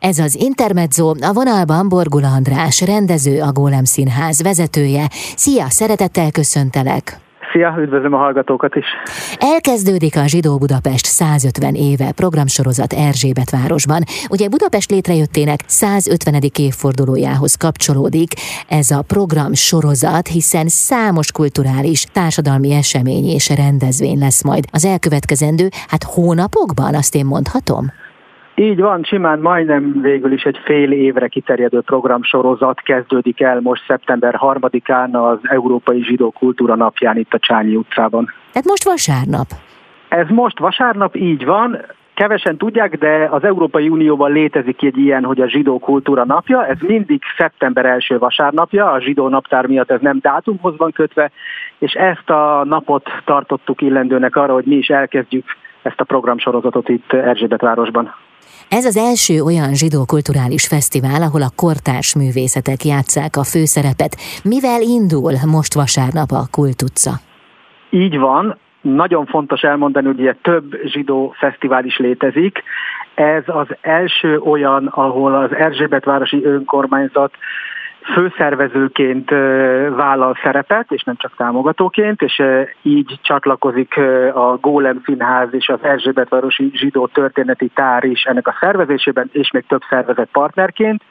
Ez az Intermezzo, a vonalban Borgula András, rendező, a Gólem Színház vezetője. Szia, szeretettel köszöntelek! Szia, üdvözlöm a hallgatókat is! Elkezdődik a Zsidó Budapest 150 éve programsorozat Erzsébet városban. Ugye Budapest létrejöttének 150. évfordulójához kapcsolódik ez a program sorozat, hiszen számos kulturális, társadalmi esemény és rendezvény lesz majd az elkövetkezendő, hát hónapokban, azt én mondhatom? Így van, simán majdnem végül is egy fél évre kiterjedő programsorozat kezdődik el most szeptember 3-án az Európai Zsidó Kultúra Napján itt a Csányi utcában. Tehát most vasárnap? Ez most vasárnap, így van. Kevesen tudják, de az Európai Unióban létezik egy ilyen, hogy a zsidó kultúra napja, ez mindig szeptember első vasárnapja, a zsidó naptár miatt ez nem dátumhoz van kötve, és ezt a napot tartottuk illendőnek arra, hogy mi is elkezdjük ezt a programsorozatot itt Erzsébetvárosban. Ez az első olyan zsidó kulturális fesztivál, ahol a kortárs művészetek játszák a főszerepet. Mivel indul most vasárnap a Kult utca? Így van, nagyon fontos elmondani, hogy ugye több zsidó fesztivál is létezik. Ez az első olyan, ahol az Erzsébetvárosi önkormányzat főszervezőként vállal szerepet, és nem csak támogatóként, és így csatlakozik a Gólem Színház és az Erzsébetvárosi Zsidó Történeti Tár is ennek a szervezésében, és még több szervezet partnerként.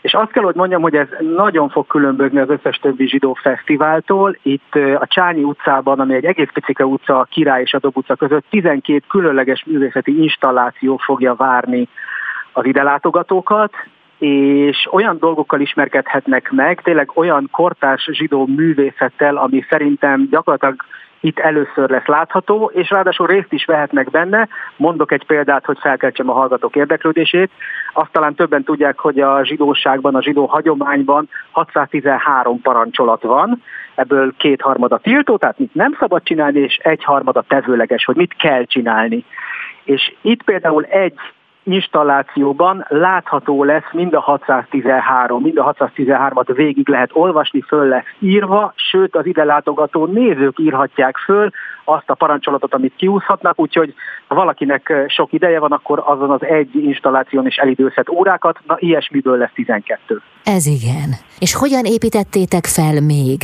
És azt kell, hogy mondjam, hogy ez nagyon fog különbözni az összes többi zsidó fesztiváltól. Itt a Csányi utcában, ami egy egész picike utca, a Király és a Dob utca között 12 különleges művészeti installáció fogja várni az ide látogatókat, és olyan dolgokkal ismerkedhetnek meg, tényleg olyan kortárs zsidó művészettel, ami szerintem gyakorlatilag itt először lesz látható, és ráadásul részt is vehetnek benne. Mondok egy példát, hogy felkeltsem a hallgatók érdeklődését. Azt talán többen tudják, hogy a zsidóságban, a zsidó hagyományban 613 parancsolat van, ebből kétharmada tiltó, tehát mit nem szabad csinálni, és egyharmada tevőleges, hogy mit kell csinálni. És itt például egy installációban látható lesz mind a 613, mind a 613-at végig lehet olvasni, föl lesz írva, sőt az ide látogató nézők írhatják föl azt a parancsolatot, amit kiúszhatnak, úgyhogy ha valakinek sok ideje van, akkor azon az egy installáción is elidőzhet órákat, na ilyesmiből lesz 12. Ez igen. És hogyan építettétek fel még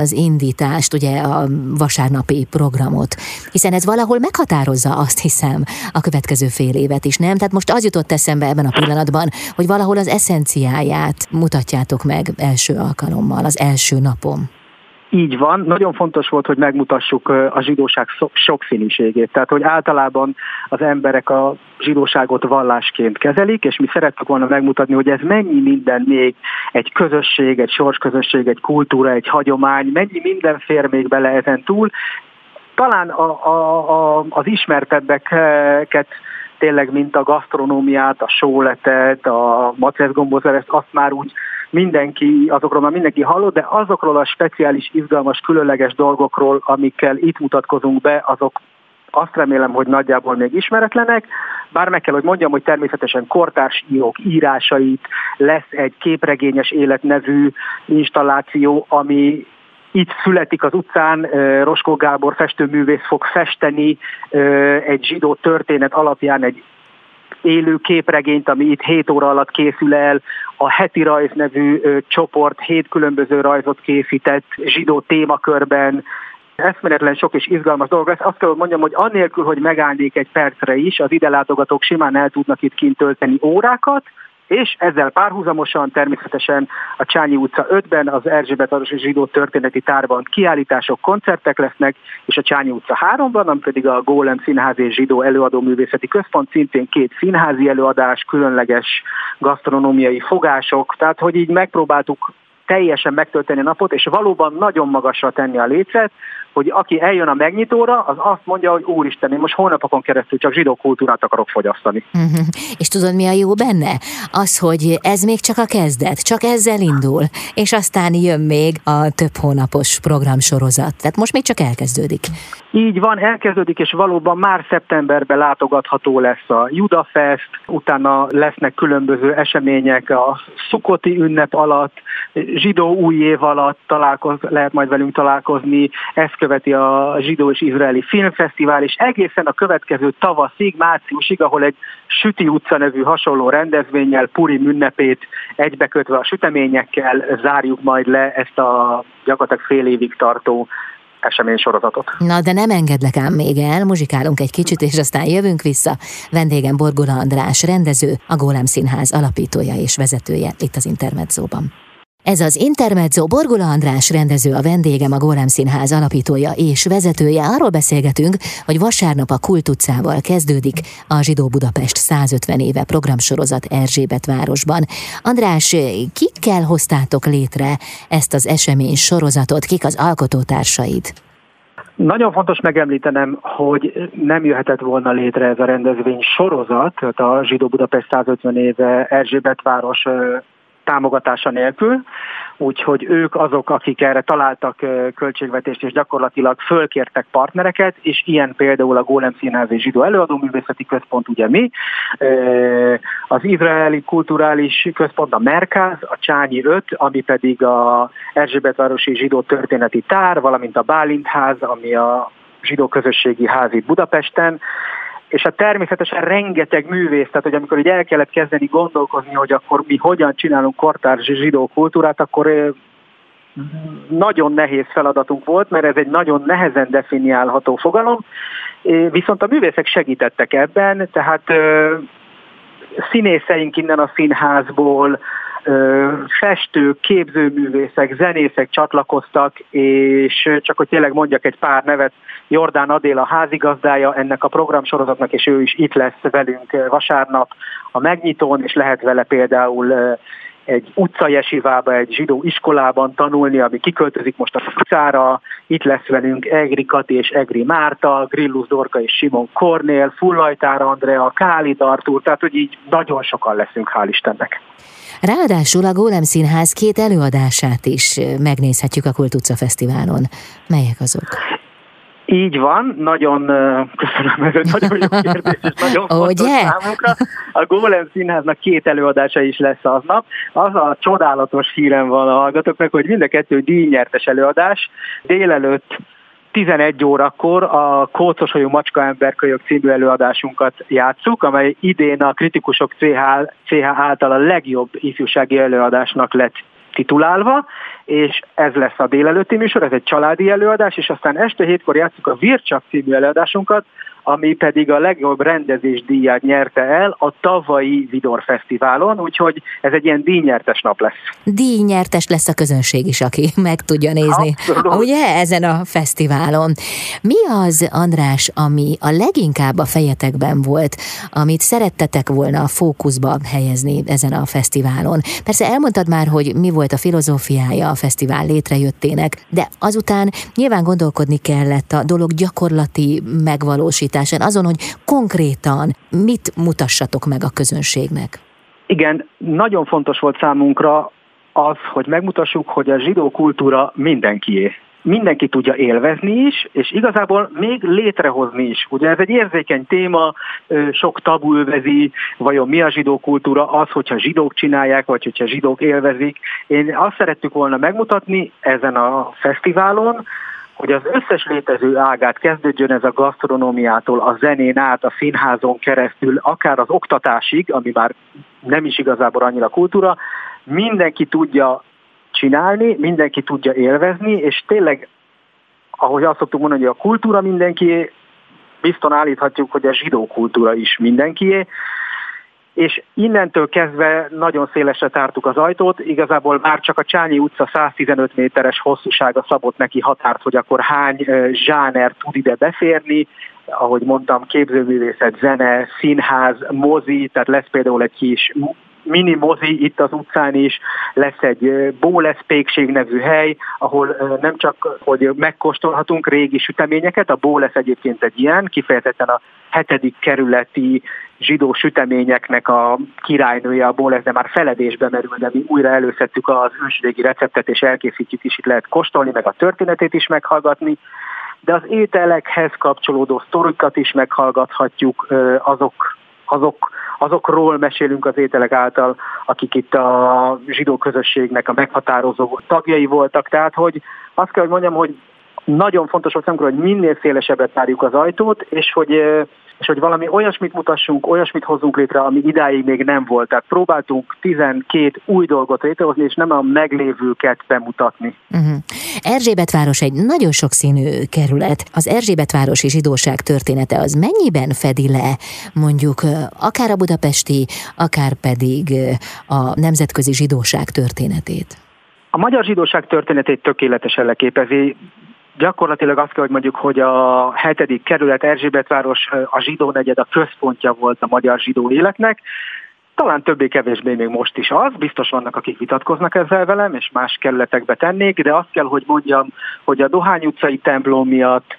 az indítást, ugye a vasárnapi programot? Hiszen ez valahol meghatározza azt hiszem a következő fél évet is, nem? Tehát most az jutott eszembe ebben a pillanatban, hogy valahol az eszenciáját mutatjátok meg első alkalommal, az első napon. Így van, nagyon fontos volt, hogy megmutassuk a zsidóság sokszínűségét. Tehát, hogy általában az emberek a zsidóságot vallásként kezelik, és mi szerettük volna megmutatni, hogy ez mennyi minden még egy közösség, egy sorsközösség, egy kultúra, egy hagyomány, mennyi minden fér még bele ezen túl. Talán a, a, a, az ismertebbeket tényleg, mint a gasztronómiát, a sóletet, a maceszgombozereszt, azt már úgy mindenki, azokról már mindenki hallott, de azokról a speciális, izgalmas, különleges dolgokról, amikkel itt mutatkozunk be, azok azt remélem, hogy nagyjából még ismeretlenek, bár meg kell, hogy mondjam, hogy természetesen kortárs írók írásait, lesz egy képregényes életnevű installáció, ami itt születik az utcán, Roskó Gábor festőművész fog festeni egy zsidó történet alapján egy élő képregényt, ami itt 7 óra alatt készül el, a Heti Rajz nevű csoport hét különböző rajzot készített zsidó témakörben, eszméletlen sok és izgalmas dolog lesz. Azt kell, hogy mondjam, hogy annélkül, hogy megállnék egy percre is, az ide látogatók simán el tudnak itt kint tölteni órákat, és ezzel párhuzamosan természetesen a Csányi utca 5-ben az Erzsébet Arosi Zsidó Történeti Tárban kiállítások, koncertek lesznek, és a Csányi utca 3-ban, ami pedig a Gólem Színház és Zsidó Előadó Művészeti Központ, szintén két színházi előadás, különleges gasztronómiai fogások, tehát hogy így megpróbáltuk teljesen megtölteni a napot, és valóban nagyon magasra tenni a lécet, hogy aki eljön a megnyitóra, az azt mondja, hogy úristen, én most hónapokon keresztül csak zsidó kultúrát akarok fogyasztani. Uh-huh. És tudod, mi a jó benne? Az, hogy ez még csak a kezdet, csak ezzel indul, és aztán jön még a több hónapos programsorozat. Tehát most még csak elkezdődik. Így van, elkezdődik, és valóban már szeptemberben látogatható lesz a Judafest, utána lesznek különböző események a Szukoti ünnep alatt, zsidó új év alatt találkoz, lehet majd velünk találkozni, ezt követi a zsidó és izraeli filmfesztivál, és egészen a következő tavaszig, márciusig, ahol egy Süti utca nevű hasonló rendezvényel, Puri ünnepét egybekötve a süteményekkel zárjuk majd le ezt a gyakorlatilag fél évig tartó eseménysorozatot. Na, de nem engedlek ám még el, muzsikálunk egy kicsit, és aztán jövünk vissza. Vendégem Borgola András, rendező, a Gólem Színház alapítója és vezetője itt az Intermedzóban. Ez az Intermezzo Borgula András rendező a vendégem, a Gólem Színház alapítója és vezetője. Arról beszélgetünk, hogy vasárnap a Kult utcával kezdődik a Zsidó Budapest 150 éve programsorozat Erzsébet városban. András, kikkel hoztátok létre ezt az esemény sorozatot, kik az alkotótársaid? Nagyon fontos megemlítenem, hogy nem jöhetett volna létre ez a rendezvény sorozat, tehát a Zsidó Budapest 150 éve Erzsébet város támogatása nélkül, úgyhogy ők azok, akik erre találtak költségvetést, és gyakorlatilag fölkértek partnereket, és ilyen például a Gólem Színház és Zsidó Előadó Művészeti Központ, ugye mi, az Izraeli Kulturális Központ, a Merkáz, a Csányi 5, ami pedig a Erzsébetvárosi Zsidó Történeti Tár, valamint a Bálintház, ami a zsidó közösségi ház itt Budapesten, és hát természetesen rengeteg művész, tehát hogy amikor így el kellett kezdeni gondolkozni, hogy akkor mi hogyan csinálunk kortárs zsidó kultúrát, akkor nagyon nehéz feladatunk volt, mert ez egy nagyon nehezen definiálható fogalom, viszont a művészek segítettek ebben, tehát színészeink innen a színházból, festők, képzőművészek, zenészek csatlakoztak, és csak hogy tényleg mondjak egy pár nevet, Jordán Adél a házigazdája ennek a programsorozatnak, és ő is itt lesz velünk vasárnap a megnyitón, és lehet vele például egy utcajesívába, egy zsidó iskolában tanulni, ami kiköltözik most a utcára. Itt lesz velünk Egri Kati és Egri Márta, Grillus Dorka és Simon Kornél, Fullajtár Andrea, Káli Artúr, tehát hogy így nagyon sokan leszünk, hál' Istennek. Ráadásul a Gólem Színház két előadását is megnézhetjük a Kultúca Fesztiválon. Melyek azok? Így van, nagyon köszönöm, ez egy nagyon jó kérdés, és nagyon fontos számunkra. A Gólem Színháznak két előadása is lesz aznap. Az a csodálatos hírem van a hallgatóknak, hogy mind a kettő díjnyertes előadás. Délelőtt 11 órakor a Kócosolyú Macska Emberkölyök című előadásunkat játsszuk, amely idén a kritikusok CH, CH által a legjobb ifjúsági előadásnak lett titulálva, és ez lesz a délelőtti műsor, ez egy családi előadás, és aztán este hétkor játszuk a Vircsak című előadásunkat, ami pedig a legjobb rendezés díját nyerte el a tavalyi Vidor Fesztiválon, úgyhogy ez egy ilyen díjnyertes nap lesz. Díjnyertes lesz a közönség is, aki meg tudja nézni, Abszolút. ugye, ezen a fesztiválon. Mi az, András, ami a leginkább a fejetekben volt, amit szerettetek volna a fókuszba helyezni ezen a fesztiválon? Persze elmondtad már, hogy mi volt a filozófiája a fesztivál létrejöttének, de azután nyilván gondolkodni kellett a dolog gyakorlati megvalósításában, kialakításán, azon, hogy konkrétan mit mutassatok meg a közönségnek? Igen, nagyon fontos volt számunkra az, hogy megmutassuk, hogy a zsidó kultúra mindenkié mindenki tudja élvezni is, és igazából még létrehozni is. Ugye ez egy érzékeny téma, sok tabu övezi, vajon mi a zsidó kultúra, az, hogyha zsidók csinálják, vagy hogyha zsidók élvezik. Én azt szerettük volna megmutatni ezen a fesztiválon, hogy az összes létező ágát kezdődjön ez a gasztronómiától, a zenén át, a színházon keresztül, akár az oktatásig, ami már nem is igazából annyira kultúra, mindenki tudja csinálni, mindenki tudja élvezni, és tényleg, ahogy azt szoktuk mondani, hogy a kultúra mindenkié, bizton állíthatjuk, hogy a zsidó kultúra is mindenkié, és innentől kezdve nagyon szélesre tártuk az ajtót, igazából már csak a Csányi utca 115 méteres hosszúsága szabott neki határt, hogy akkor hány zsáner tud ide beférni, ahogy mondtam, képzőművészet, zene, színház, mozi, tehát lesz például egy kis mini mozi itt az utcán is, lesz egy Bólesz Pékség nevű hely, ahol nem csak, hogy megkóstolhatunk régi süteményeket, a Bólesz egyébként egy ilyen, kifejezetten a hetedik kerületi zsidó süteményeknek a királynője a Bólesz, de már feledésbe merül, de mi újra előszedtük az ősrégi receptet, és elkészítjük is, itt lehet kóstolni, meg a történetét is meghallgatni. De az ételekhez kapcsolódó sztorikat is meghallgathatjuk, azok, azok azokról mesélünk az ételek által, akik itt a zsidó közösségnek a meghatározó tagjai voltak. Tehát, hogy azt kell, hogy mondjam, hogy nagyon fontos volt számunkra, hogy minél szélesebbre tárjuk az ajtót, és hogy és hogy valami olyasmit mutassunk, olyasmit hozzunk létre, ami idáig még nem volt. Tehát próbáltunk 12 új dolgot létrehozni, és nem a meglévőket bemutatni. Uh-huh. Erzsébetváros egy nagyon sokszínű kerület. Az Erzsébetvárosi zsidóság története az mennyiben fedi le mondjuk akár a budapesti, akár pedig a nemzetközi zsidóság történetét? A magyar zsidóság történetét tökéletesen leképezi gyakorlatilag azt kell, hogy mondjuk, hogy a hetedik kerület Erzsébetváros a zsidó negyed a központja volt a magyar zsidó életnek, talán többé-kevésbé még most is az, biztos vannak, akik vitatkoznak ezzel velem, és más kerületekbe tennék, de azt kell, hogy mondjam, hogy a Dohány utcai templom miatt,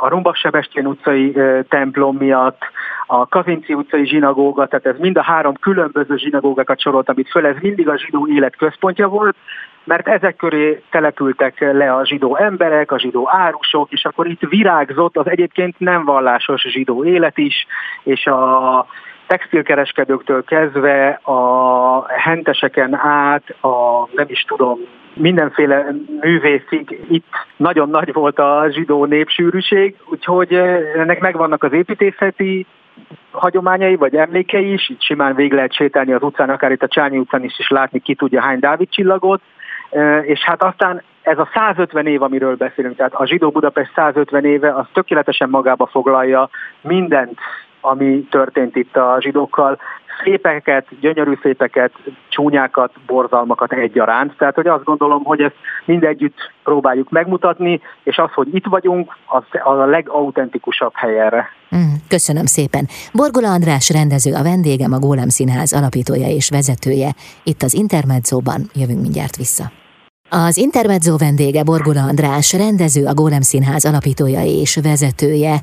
a Rumbak Sebestyén utcai templom miatt, a Kazinci utcai zsinagóga, tehát ez mind a három különböző zsinagógákat sorolt, amit föl, ez mindig a zsidó élet központja volt, mert ezek köré települtek le a zsidó emberek, a zsidó árusok, és akkor itt virágzott az egyébként nem vallásos zsidó élet is, és a textilkereskedőktől kezdve a henteseken át, a nem is tudom, mindenféle művészig itt nagyon nagy volt a zsidó népsűrűség, úgyhogy ennek megvannak az építészeti hagyományai vagy emlékei is, itt simán végig lehet sétálni az utcán, akár itt a Csányi utcán is, is látni ki tudja hány Dávid csillagot, és hát aztán ez a 150 év, amiről beszélünk, tehát a zsidó Budapest 150 éve, az tökéletesen magába foglalja mindent, ami történt itt a zsidókkal, szépeket, gyönyörű szépeket, csúnyákat, borzalmakat egyaránt. Tehát, hogy azt gondolom, hogy ezt mindegyütt próbáljuk megmutatni, és az, hogy itt vagyunk, az a legautentikusabb hely erre. Mm, köszönöm szépen. Borgola András rendező a vendégem, a Gólem Színház alapítója és vezetője. Itt az Intermedzóban jövünk mindjárt vissza. Az Intermezzo vendége Borgola András, rendező, a Gólem Színház alapítója és vezetője.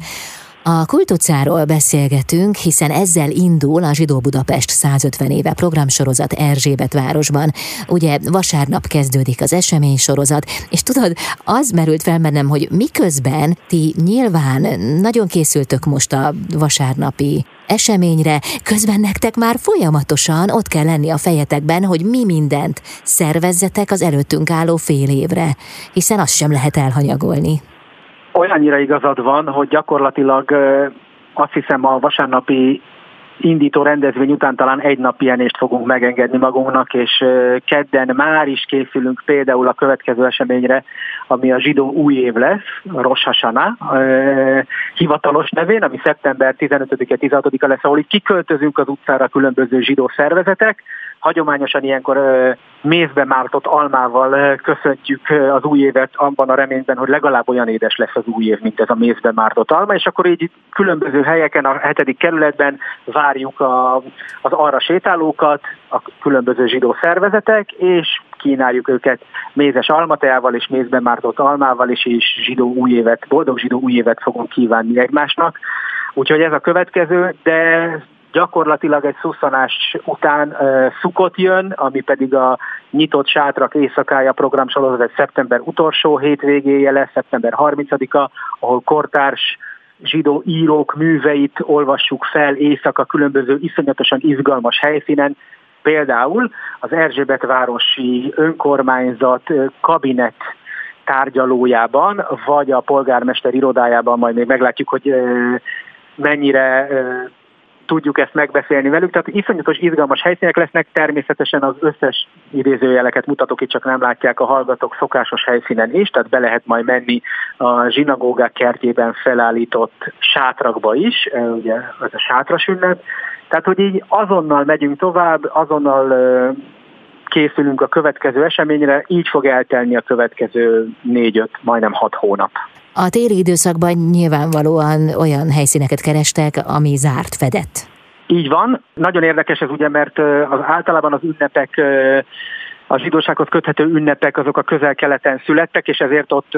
A kultucáról beszélgetünk, hiszen ezzel indul a Zsidó Budapest 150 éve programsorozat Erzsébet városban. Ugye vasárnap kezdődik az esemény sorozat, és tudod, az merült fel bennem, hogy miközben ti nyilván nagyon készültök most a vasárnapi eseményre, közben nektek már folyamatosan ott kell lenni a fejetekben, hogy mi mindent szervezzetek az előttünk álló fél évre, hiszen azt sem lehet elhanyagolni olyannyira igazad van, hogy gyakorlatilag azt hiszem a vasárnapi indító rendezvény után talán egy nap pihenést fogunk megengedni magunknak, és kedden már is készülünk például a következő eseményre, ami a zsidó új év lesz, Rosh Hashanah, hivatalos nevén, ami szeptember 15-e, 16-a lesz, ahol itt kiköltözünk az utcára különböző zsidó szervezetek, hagyományosan ilyenkor mézbe mártott almával köszöntjük az új évet abban a reményben, hogy legalább olyan édes lesz az új év, mint ez a mézbe mártott alma, és akkor így különböző helyeken a hetedik kerületben várjuk a, az arra sétálókat, a különböző zsidó szervezetek, és kínáljuk őket mézes almateával és mézbe mártott almával is, és zsidó új évet, boldog zsidó új évet fogunk kívánni egymásnak. Úgyhogy ez a következő, de gyakorlatilag egy szuszanás után uh, szukot jön, ami pedig a nyitott sátrak éjszakája programsorozat egy szeptember utolsó hétvégéje lesz, szeptember 30-a, ahol kortárs zsidó írók műveit olvassuk fel éjszaka különböző iszonyatosan izgalmas helyszínen, Például az Erzsébetvárosi önkormányzat kabinet tárgyalójában, vagy a polgármester irodájában, majd még meglátjuk, hogy mennyire tudjuk ezt megbeszélni velük. Tehát iszonyatos izgalmas helyszínek lesznek, természetesen az összes idézőjeleket mutatok, itt csak nem látják a hallgatók szokásos helyszínen is, tehát be lehet majd menni a zsinagógák kertjében felállított sátrakba is, ugye ez a sátras ünnep. Tehát, hogy így azonnal megyünk tovább, azonnal készülünk a következő eseményre, így fog eltelni a következő négy-öt, majdnem hat hónap. A téli időszakban nyilvánvalóan olyan helyszíneket kerestek, ami zárt, fedett. Így van. Nagyon érdekes ez ugye, mert az általában az ünnepek a zsidósághoz köthető ünnepek azok a közel-keleten születtek, és ezért ott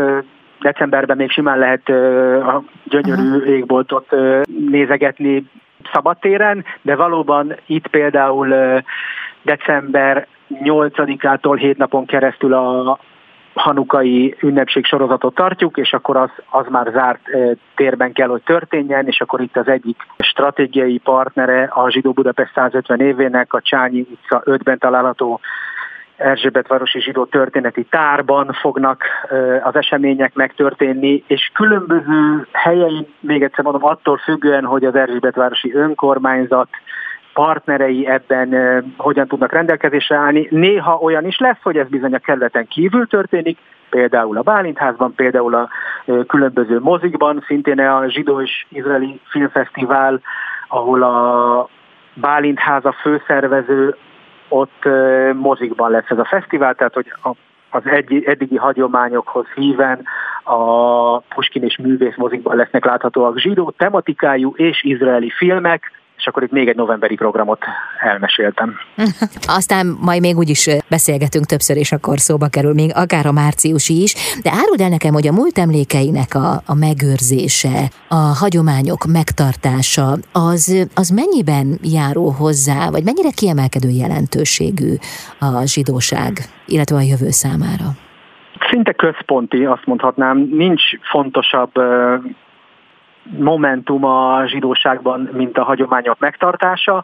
decemberben még simán lehet a gyönyörű égboltot nézegetni szabadtéren, de valóban itt például december 8-ától hét napon keresztül a, hanukai ünnepség sorozatot tartjuk, és akkor az, az már zárt térben kell, hogy történjen, és akkor itt az egyik stratégiai partnere a Zsidó Budapest 150 évének, a Csányi utca 5-ben található Erzsébetvárosi Zsidó Történeti Tárban fognak az események megtörténni, és különböző helyein, még egyszer mondom, attól függően, hogy az Erzsébetvárosi önkormányzat partnerei ebben hogyan tudnak rendelkezésre állni. Néha olyan is lesz, hogy ez bizony a kerületen kívül történik, például a Bálintházban, például a különböző mozikban, szintén a Zsidó és Izraeli Filmfesztivál, ahol a Bálintháza főszervező, ott mozikban lesz ez a fesztivál, tehát hogy az eddigi hagyományokhoz híven a Puskin és művész mozikban lesznek láthatóak zsidó tematikájú és izraeli filmek, és akkor itt még egy novemberi programot elmeséltem. Aztán majd még úgyis beszélgetünk többször, és akkor szóba kerül még akár a márciusi is, de áruld el nekem, hogy a múlt emlékeinek a, a megőrzése, a hagyományok megtartása, az, az mennyiben járó hozzá, vagy mennyire kiemelkedő jelentőségű a zsidóság, illetve a jövő számára? Szinte központi, azt mondhatnám, nincs fontosabb momentum a zsidóságban, mint a hagyományok megtartása,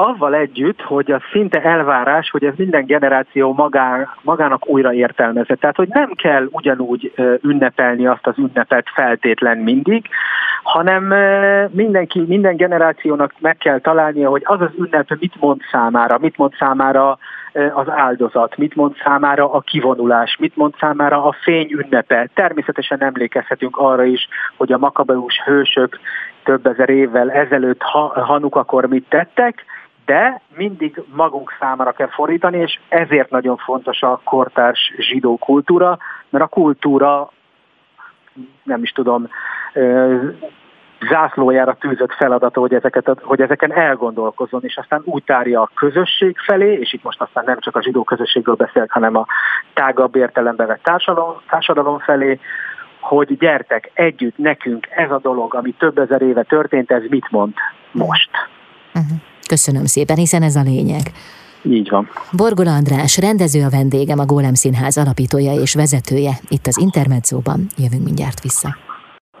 avval együtt, hogy a szinte elvárás, hogy ez minden generáció magá, magának újra értelmezze. Tehát, hogy nem kell ugyanúgy ünnepelni azt az ünnepet feltétlen mindig, hanem mindenki, minden generációnak meg kell találnia, hogy az az ünnep mit mond számára, mit mond számára az áldozat, mit mond számára a kivonulás, mit mond számára a fény ünnepe. Természetesen emlékezhetünk arra is, hogy a makabeus hősök több ezer évvel ezelőtt Hanukakor mit tettek, de mindig magunk számára kell fordítani, és ezért nagyon fontos a kortárs zsidó kultúra, mert a kultúra, nem is tudom, zászlójára tűzött feladata, hogy, ezeket, hogy ezeken elgondolkozzon, és aztán úgy tárja a közösség felé, és itt most aztán nem csak a zsidó közösségről beszélt, hanem a tágabb értelembe vett társadalom, társadalom felé, hogy gyertek együtt, nekünk ez a dolog, ami több ezer éve történt, ez mit mond most? Uh-huh. Köszönöm szépen, hiszen ez a lényeg. Így van. Borgola András, rendező a vendégem, a Gólem Színház alapítója és vezetője. Itt az Intermedzóban jövünk mindjárt vissza.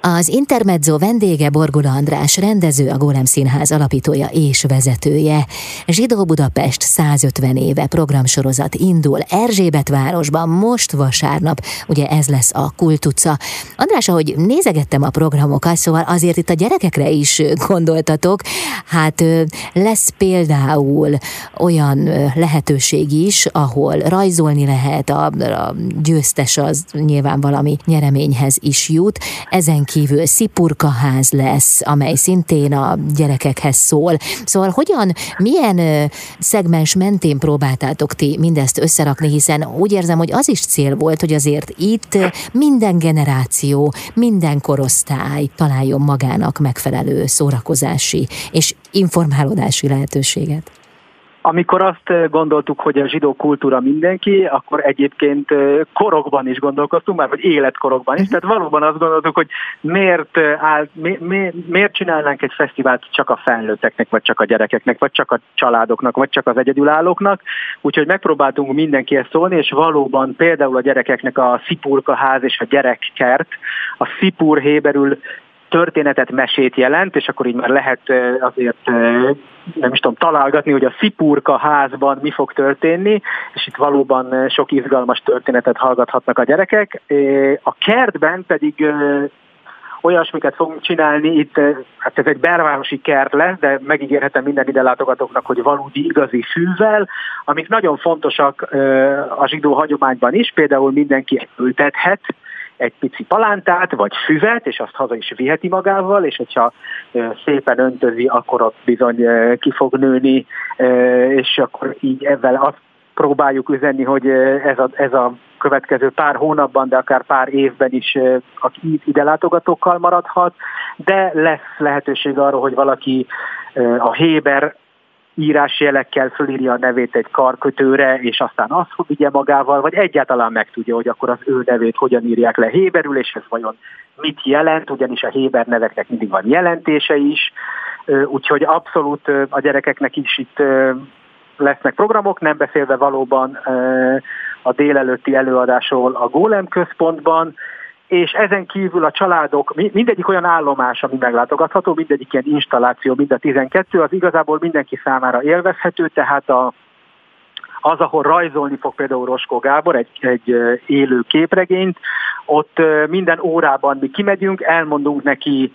Az Intermezzo vendége Borgula András, rendező, a Gólem Színház alapítója és vezetője. Zsidó Budapest 150 éve programsorozat indul Erzsébet városban most vasárnap, ugye ez lesz a kultuca. András, ahogy nézegettem a programokat, szóval azért itt a gyerekekre is gondoltatok, hát lesz például olyan lehetőség is, ahol rajzolni lehet, a, a győztes az nyilván valami nyereményhez is jut. Ezen kívül szipurkaház lesz, amely szintén a gyerekekhez szól. Szóval hogyan, milyen szegmens mentén próbáltátok ti mindezt összerakni, hiszen úgy érzem, hogy az is cél volt, hogy azért itt minden generáció, minden korosztály találjon magának megfelelő szórakozási és informálódási lehetőséget. Amikor azt gondoltuk, hogy a zsidó kultúra mindenki, akkor egyébként korokban is gondolkoztunk, már vagy életkorokban is. Tehát valóban azt gondoltuk, hogy miért, áll, mi, mi, miért csinálnánk egy fesztivált csak a felnőtteknek, vagy csak a gyerekeknek, vagy csak a családoknak, vagy csak az egyedülállóknak. Úgyhogy megpróbáltunk mindenkihez szólni, és valóban például a gyerekeknek a Szipurka ház és a gyerekkert, a Szipur héberül történetet, mesét jelent, és akkor így már lehet azért nem is tudom, találgatni, hogy a Szipurka házban mi fog történni, és itt valóban sok izgalmas történetet hallgathatnak a gyerekek. A kertben pedig olyasmiket fogunk csinálni, itt hát ez egy belvárosi kert lesz, de megígérhetem minden ide látogatóknak, hogy valódi igazi fűvel, amik nagyon fontosak a zsidó hagyományban is, például mindenki ültethet, egy pici palántát, vagy füvet, és azt haza is viheti magával, és hogyha szépen öntözi, akkor ott bizony ki fog nőni, és akkor így ezzel azt próbáljuk üzenni, hogy ez a, ez a következő pár hónapban, de akár pár évben is a ide látogatókkal maradhat, de lesz lehetőség arra, hogy valaki a Héber írásjelekkel fölírja a nevét egy karkötőre, és aztán azt vigye magával, vagy egyáltalán megtudja, hogy akkor az ő nevét hogyan írják le héberül, és ez vajon mit jelent, ugyanis a héber neveknek mindig van jelentése is, úgyhogy abszolút a gyerekeknek is itt lesznek programok, nem beszélve valóban a délelőtti előadásról a Gólem központban, és ezen kívül a családok, mindegyik olyan állomás, ami meglátogatható, mindegyik ilyen installáció, mind a 12, az igazából mindenki számára élvezhető, tehát a, az, ahol rajzolni fog például Roskó Gábor egy, egy élő képregényt, ott minden órában mi kimegyünk, elmondunk neki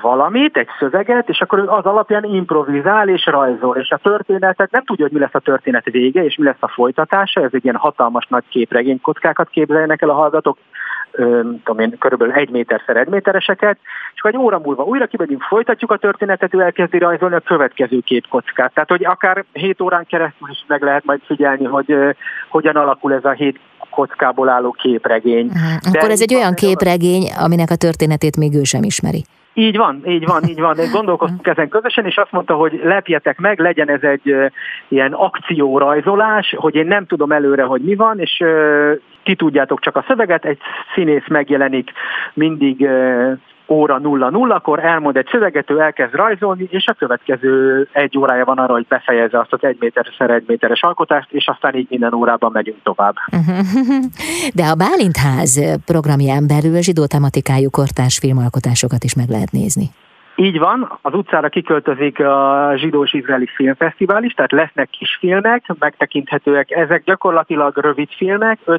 valamit, egy szöveget, és akkor ő az alapján improvizál és rajzol, és a történetet nem tudja, hogy mi lesz a történet vége, és mi lesz a folytatása, ez egy ilyen hatalmas nagy képregénykockákat képzeljenek el a hallgatók, tudom én, körülbelül egy méterszer egy métereseket, és akkor egy óra múlva újra kimegyünk, folytatjuk a történetet, ő elkezdi rajzolni a következő képkockát. Tehát, hogy akár hét órán keresztül is meg lehet majd figyelni, hogy uh, hogyan alakul ez a hét kockából álló képregény. Uh-huh. Akkor ez egy olyan képregény, aminek a történetét még ő sem ismeri. Így van, így van, így van. Gondolkoztunk ezen közösen, és azt mondta, hogy lepjetek meg, legyen ez egy ilyen akciórajzolás, hogy én nem tudom előre, hogy mi van, és ti tudjátok csak a szöveget, egy színész megjelenik mindig óra 0-0-kor, elmond egy szöveget, ő elkezd rajzolni, és a következő egy órája van arra, hogy befejezze azt az egy méteres egy méteres alkotást, és aztán így minden órában megyünk tovább. De a Bálintház programján belül zsidó tematikájú kortárs filmalkotásokat is meg lehet nézni. Így van, az utcára kiköltözik a Zsidós Izraeli Filmfesztivál is, tehát lesznek kisfilmek, megtekinthetőek, ezek gyakorlatilag rövid filmek, 5-6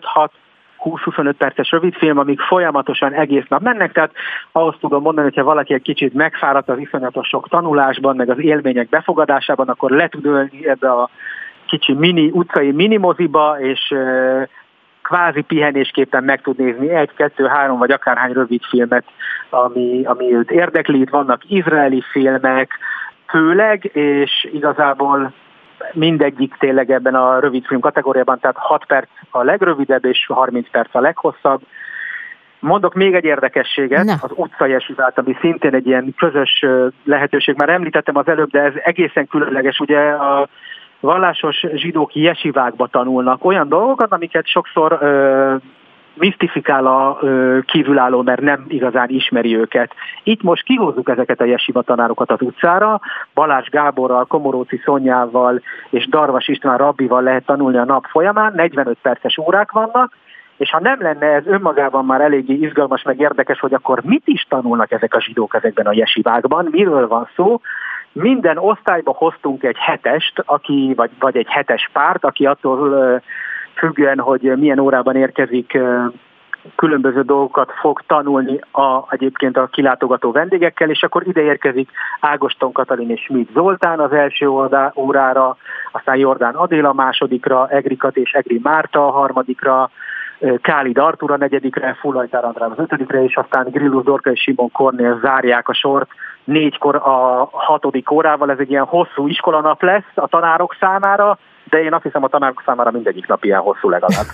20-25 perces rövidfilm, amik folyamatosan egész nap mennek, tehát ahhoz tudom mondani, hogyha valaki egy kicsit megfáradt az iszonyatos sok tanulásban, meg az élmények befogadásában, akkor le tud ölni ebbe a kicsi mini, utcai minimoziba, és kvázi pihenésképpen meg tud nézni egy, kettő, három vagy akárhány rövid filmet, ami, ami őt érdekli. Itt vannak izraeli filmek, főleg, és igazából mindegyik tényleg ebben a rövid film kategóriában, tehát 6 perc a legrövidebb és 30 perc a leghosszabb. Mondok még egy érdekességet, Na. az utcai esivát, ami szintén egy ilyen közös lehetőség. Már említettem az előbb, de ez egészen különleges. Ugye a vallásos zsidók jesivákba tanulnak olyan dolgokat, amiket sokszor ö, misztifikál a ö, kívülálló, mert nem igazán ismeri őket. Itt most kihozzuk ezeket a jesiva tanárokat az utcára, Balázs Gáborral, Komoróci Szonyával és Darvas István Rabbival lehet tanulni a nap folyamán, 45 perces órák vannak, és ha nem lenne ez önmagában már eléggé izgalmas, meg érdekes, hogy akkor mit is tanulnak ezek a zsidók ezekben a jesivákban, miről van szó, minden osztályba hoztunk egy hetest, aki, vagy, vagy egy hetes párt, aki attól függően, hogy milyen órában érkezik, különböző dolgokat fog tanulni a, egyébként a kilátogató vendégekkel, és akkor ide érkezik Ágoston Katalin és Schmidt Zoltán az első órára, aztán Jordán Adél a másodikra, Egrikat és Egri Márta a harmadikra, Káli Artur a negyedikre, Fullajtár Andrán az ötödikre, és aztán Grillus Dorka és Simon Kornél zárják a sort négykor a hatodik órával. Ez egy ilyen hosszú iskolanap lesz a tanárok számára, de én azt hiszem a tanárok számára mindegyik nap ilyen hosszú legalább.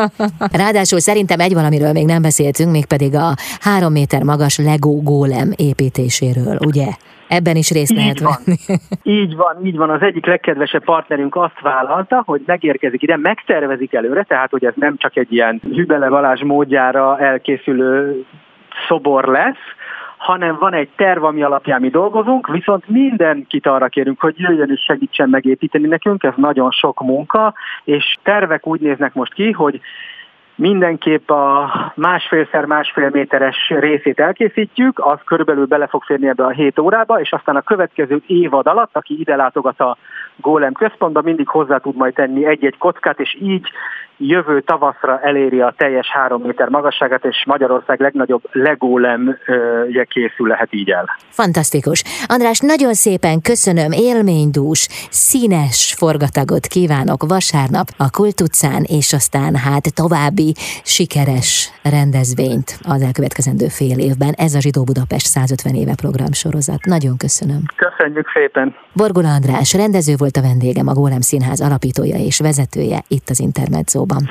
Ráadásul szerintem egy valamiről még nem beszéltünk, mégpedig a három méter magas Lego gólem építéséről, ugye? Ebben is részt így lehet van. venni. így van, így van. Az egyik legkedvesebb partnerünk azt vállalta, hogy megérkezik ide, megtervezik előre, tehát hogy ez nem csak egy ilyen Hübele Balázs módjára elkészülő szobor lesz, hanem van egy terv, ami alapján mi dolgozunk, viszont mindenkit arra kérünk, hogy jöjjön és segítsen megépíteni nekünk, ez nagyon sok munka, és tervek úgy néznek most ki, hogy mindenképp a másfélszer másfél méteres részét elkészítjük, az körülbelül bele fog férni ebbe a 7 órába, és aztán a következő évad alatt, aki ide látogat a Gólem központba, mindig hozzá tud majd tenni egy-egy kockát, és így jövő tavaszra eléri a teljes három méter magasságát, és Magyarország legnagyobb lególemje készül lehet így el. Fantasztikus. András, nagyon szépen köszönöm, élménydús, színes forgatagot kívánok vasárnap a Kultucán, és aztán hát további sikeres rendezvényt az elkövetkezendő fél évben. Ez a Zsidó Budapest 150 éve program sorozat. Nagyon köszönöm. Köszönjük szépen. Borgola András rendező volt a vendégem, a Gólem Színház alapítója és vezetője itt az Intermedzóban.